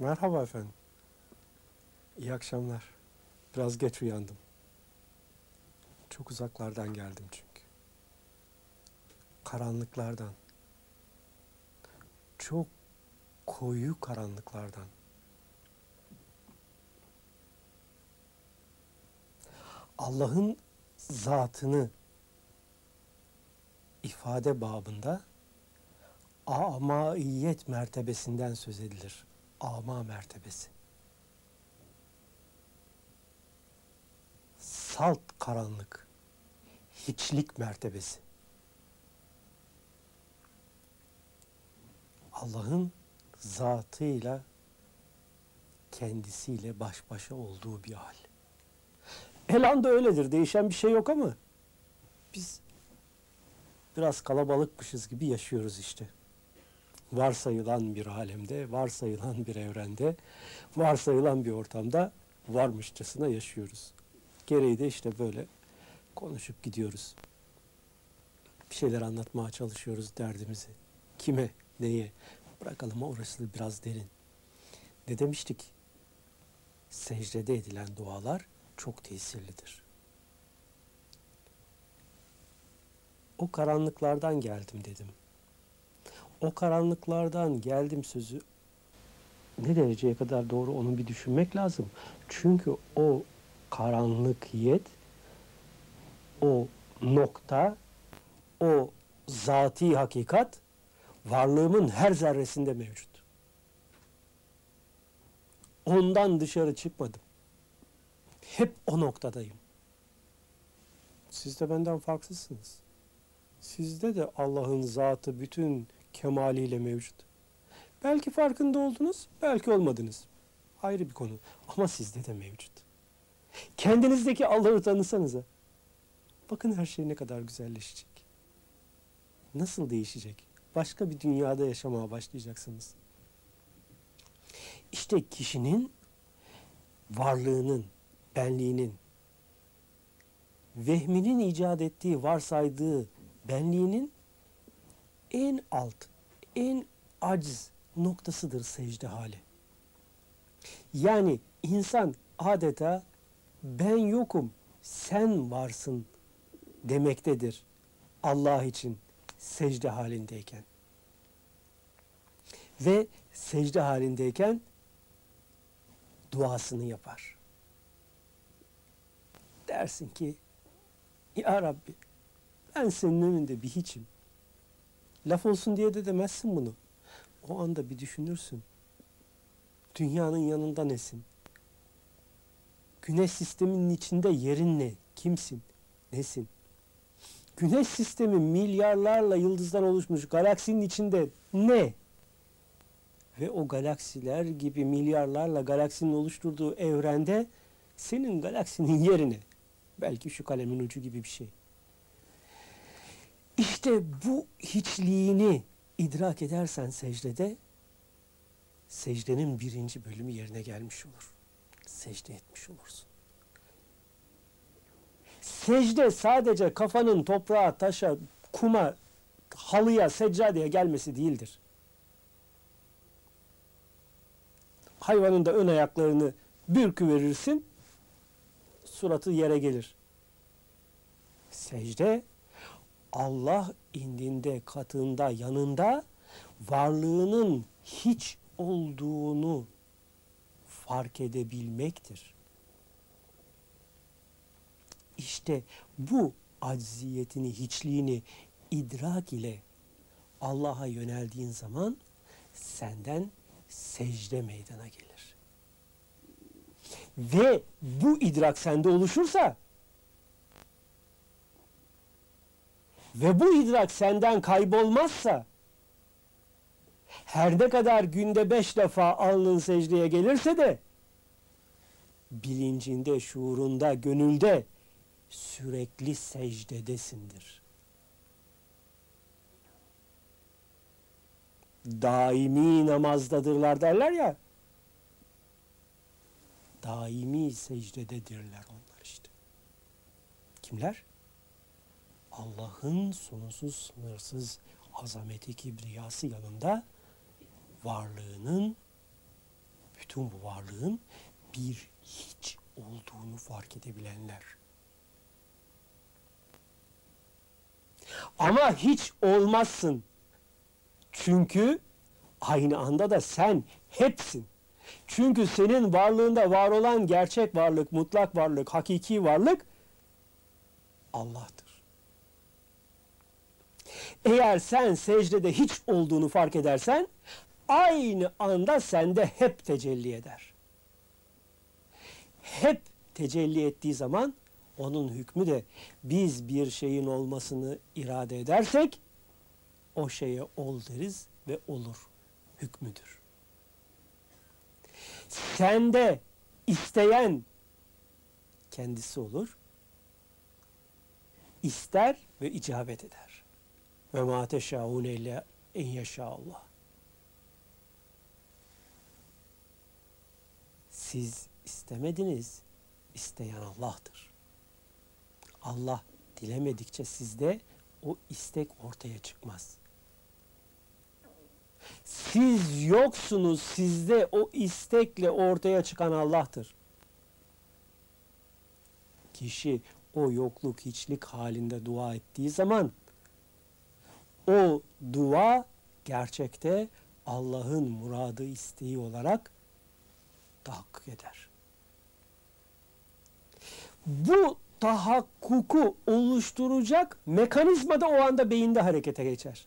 Merhaba efendim. İyi akşamlar. Biraz geç uyandım. Çok uzaklardan geldim çünkü. Karanlıklardan. Çok koyu karanlıklardan. Allah'ın zatını ifade babında amaiyet mertebesinden söz edilir. Ama mertebesi. Salt karanlık, hiçlik mertebesi. Allah'ın zatıyla kendisiyle baş başa olduğu bir hal. Elan da öyledir. Değişen bir şey yok ama biz biraz kalabalıkmışız gibi yaşıyoruz işte. Varsayılan bir alemde, varsayılan bir evrende, varsayılan bir ortamda varmışçasına yaşıyoruz. Gereği de işte böyle konuşup gidiyoruz. Bir şeyler anlatmaya çalışıyoruz derdimizi. Kime, neye? Bırakalım orası biraz derin. Ne demiştik? Secdede edilen dualar çok tesirlidir. O karanlıklardan geldim dedim. O karanlıklardan geldim sözü ne dereceye kadar doğru onu bir düşünmek lazım. Çünkü o karanlıkiyet, o nokta, o zati hakikat varlığımın her zerresinde mevcut. Ondan dışarı çıkmadım. Hep o noktadayım. Siz de benden farksızsınız. Sizde de Allah'ın zatı bütün kemaliyle mevcut. Belki farkında oldunuz, belki olmadınız. Ayrı bir konu. Ama sizde de mevcut. Kendinizdeki Allah'ı tanısanıza. Bakın her şey ne kadar güzelleşecek. Nasıl değişecek? Başka bir dünyada yaşamaya başlayacaksınız. İşte kişinin varlığının, benliğinin, vehminin icat ettiği, varsaydığı benliğinin en alt, en aciz noktasıdır secde hali. Yani insan adeta ben yokum, sen varsın demektedir Allah için secde halindeyken. Ve secde halindeyken duasını yapar. Dersin ki Ya Rabbi ben senin önünde bir hiçim. Laf olsun diye de demezsin bunu. O anda bir düşünürsün. Dünyanın yanında nesin? Güneş sisteminin içinde yerin ne? Kimsin? Nesin? Güneş sistemi milyarlarla yıldızdan oluşmuş galaksinin içinde ne? Ve o galaksiler gibi milyarlarla galaksinin oluşturduğu evrende senin galaksinin yerine belki şu kalemin ucu gibi bir şey. İşte bu hiçliğini idrak edersen secdede secdenin birinci bölümü yerine gelmiş olur. Secde etmiş olursun. Secde sadece kafanın toprağa, taşa, kuma, halıya, seccadeye gelmesi değildir. Hayvanın da ön ayaklarını bürkü verirsin, suratı yere gelir. Secde Allah indinde, katında, yanında varlığının hiç olduğunu fark edebilmektir. İşte bu acziyetini, hiçliğini idrak ile Allah'a yöneldiğin zaman senden secde meydana gelir. Ve bu idrak sende oluşursa ve bu idrak senden kaybolmazsa her ne kadar günde beş defa alnın secdeye gelirse de bilincinde, şuurunda, gönülde sürekli secdedesindir. Daimi namazdadırlar derler ya. Daimi secdededirler onlar işte. Kimler? Allah'ın sonsuz bütün bu varlığın bir hiç olduğunu fark edebilenler. Ama hiç olmazsın. Çünkü aynı anda da sen hepsin. Çünkü senin varlığında var olan gerçek varlık, mutlak varlık, hakiki varlık Allah'tır. Eğer sen secdede hiç olduğunu fark edersen aynı anda sende hep tecelli eder. Hep tecelli ettiği zaman onun hükmü de biz bir şeyin olmasını irade edersek o şeye ol deriz ve olur hükmüdür. Sende isteyen kendisi olur. İster ve icabet eder. Ve ma teşaune illa en yaşa Siz istemediniz, isteyen Allah'tır. Allah dilemedikçe sizde o istek ortaya çıkmaz. Siz yoksunuz, sizde o istekle ortaya çıkan Allah'tır. Kişi o yokluk, hiçlik halinde dua ettiği zaman o dua gerçekte Allah'ın muradı isteği olarak tahakkuk eder. Bu tahakkuku oluşturacak mekanizma da o anda beyinde harekete geçer.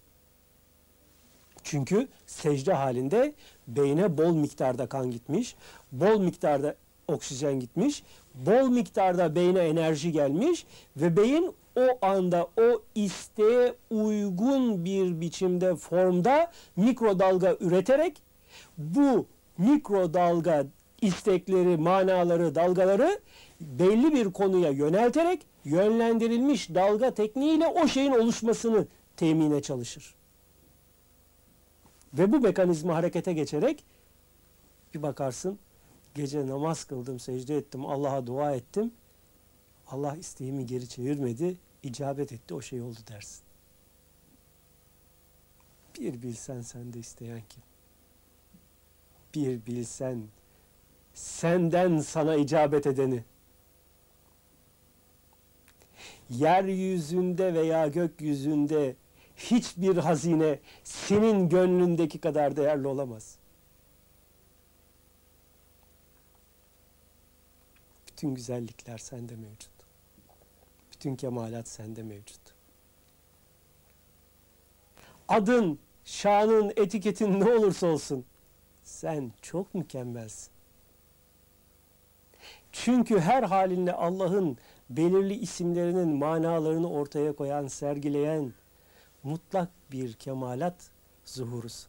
Çünkü secde halinde beyne bol miktarda kan gitmiş, bol miktarda oksijen gitmiş, bol miktarda beyne enerji gelmiş ve beyin o anda o isteğe uygun bir biçimde formda mikrodalga üreterek bu mikrodalga istekleri, manaları, dalgaları belli bir konuya yönelterek yönlendirilmiş dalga tekniğiyle o şeyin oluşmasını temine çalışır. Ve bu mekanizma harekete geçerek bir bakarsın gece namaz kıldım, secde ettim, Allah'a dua ettim. Allah isteğimi geri çevirmedi, icabet etti, o şey oldu dersin. Bir bilsen sende isteyen kim? Bir bilsen senden sana icabet edeni. Yeryüzünde veya gökyüzünde hiçbir hazine senin gönlündeki kadar değerli olamaz. Bütün güzellikler sende mevcut. Bütün kemalat sende mevcut. Adın, şanın, etiketin ne olursa olsun sen çok mükemmelsin. Çünkü her halinle Allah'ın belirli isimlerinin manalarını ortaya koyan, sergileyen mutlak bir kemalat zuhuruz.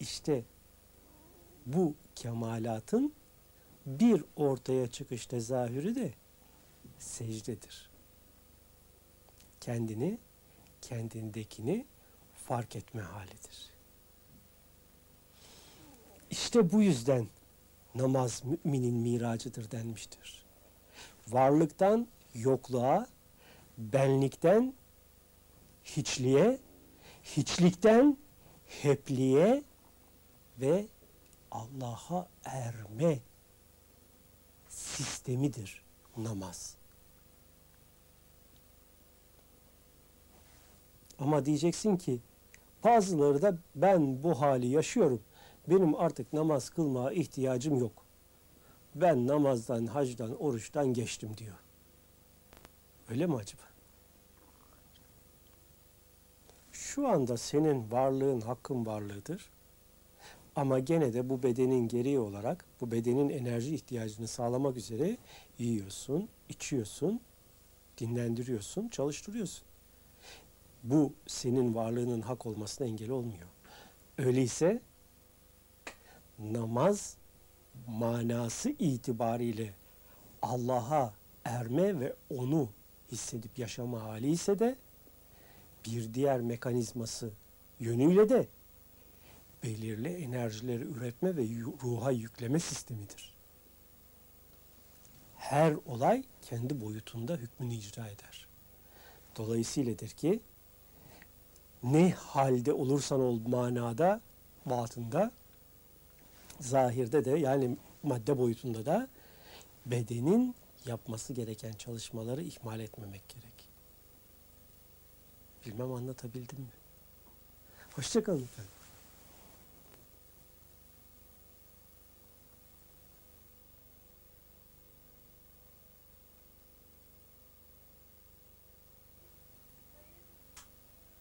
İşte bu kemalatın bir ortaya çıkış tezahürü de secdedir. Kendini, kendindekini fark etme halidir. İşte bu yüzden namaz müminin miracıdır denmiştir. Varlıktan yokluğa, benlikten hiçliğe, hiçlikten hepliğe ve Allah'a erme sistemidir namaz. Ama diyeceksin ki bazıları da ben bu hali yaşıyorum. Benim artık namaz kılmaya ihtiyacım yok. Ben namazdan, hacdan, oruçtan geçtim diyor. Öyle mi acaba? Şu anda senin varlığın hakkın varlığıdır. Ama gene de bu bedenin gereği olarak bu bedenin enerji ihtiyacını sağlamak üzere yiyorsun, içiyorsun, dinlendiriyorsun, çalıştırıyorsun. Bu senin varlığının hak olmasına engel olmuyor. Öyleyse namaz manası itibariyle Allah'a erme ve onu hissedip yaşama hali ise de bir diğer mekanizması yönüyle de belirli enerjileri üretme ve ruha yükleme sistemidir. Her olay kendi boyutunda hükmünü icra eder. Dolayısıyladır ki ne halde olursan ol manada batında, zahirde de yani madde boyutunda da bedenin yapması gereken çalışmaları ihmal etmemek gerek. Bilmem anlatabildim mi? Hoşçakalın efendim.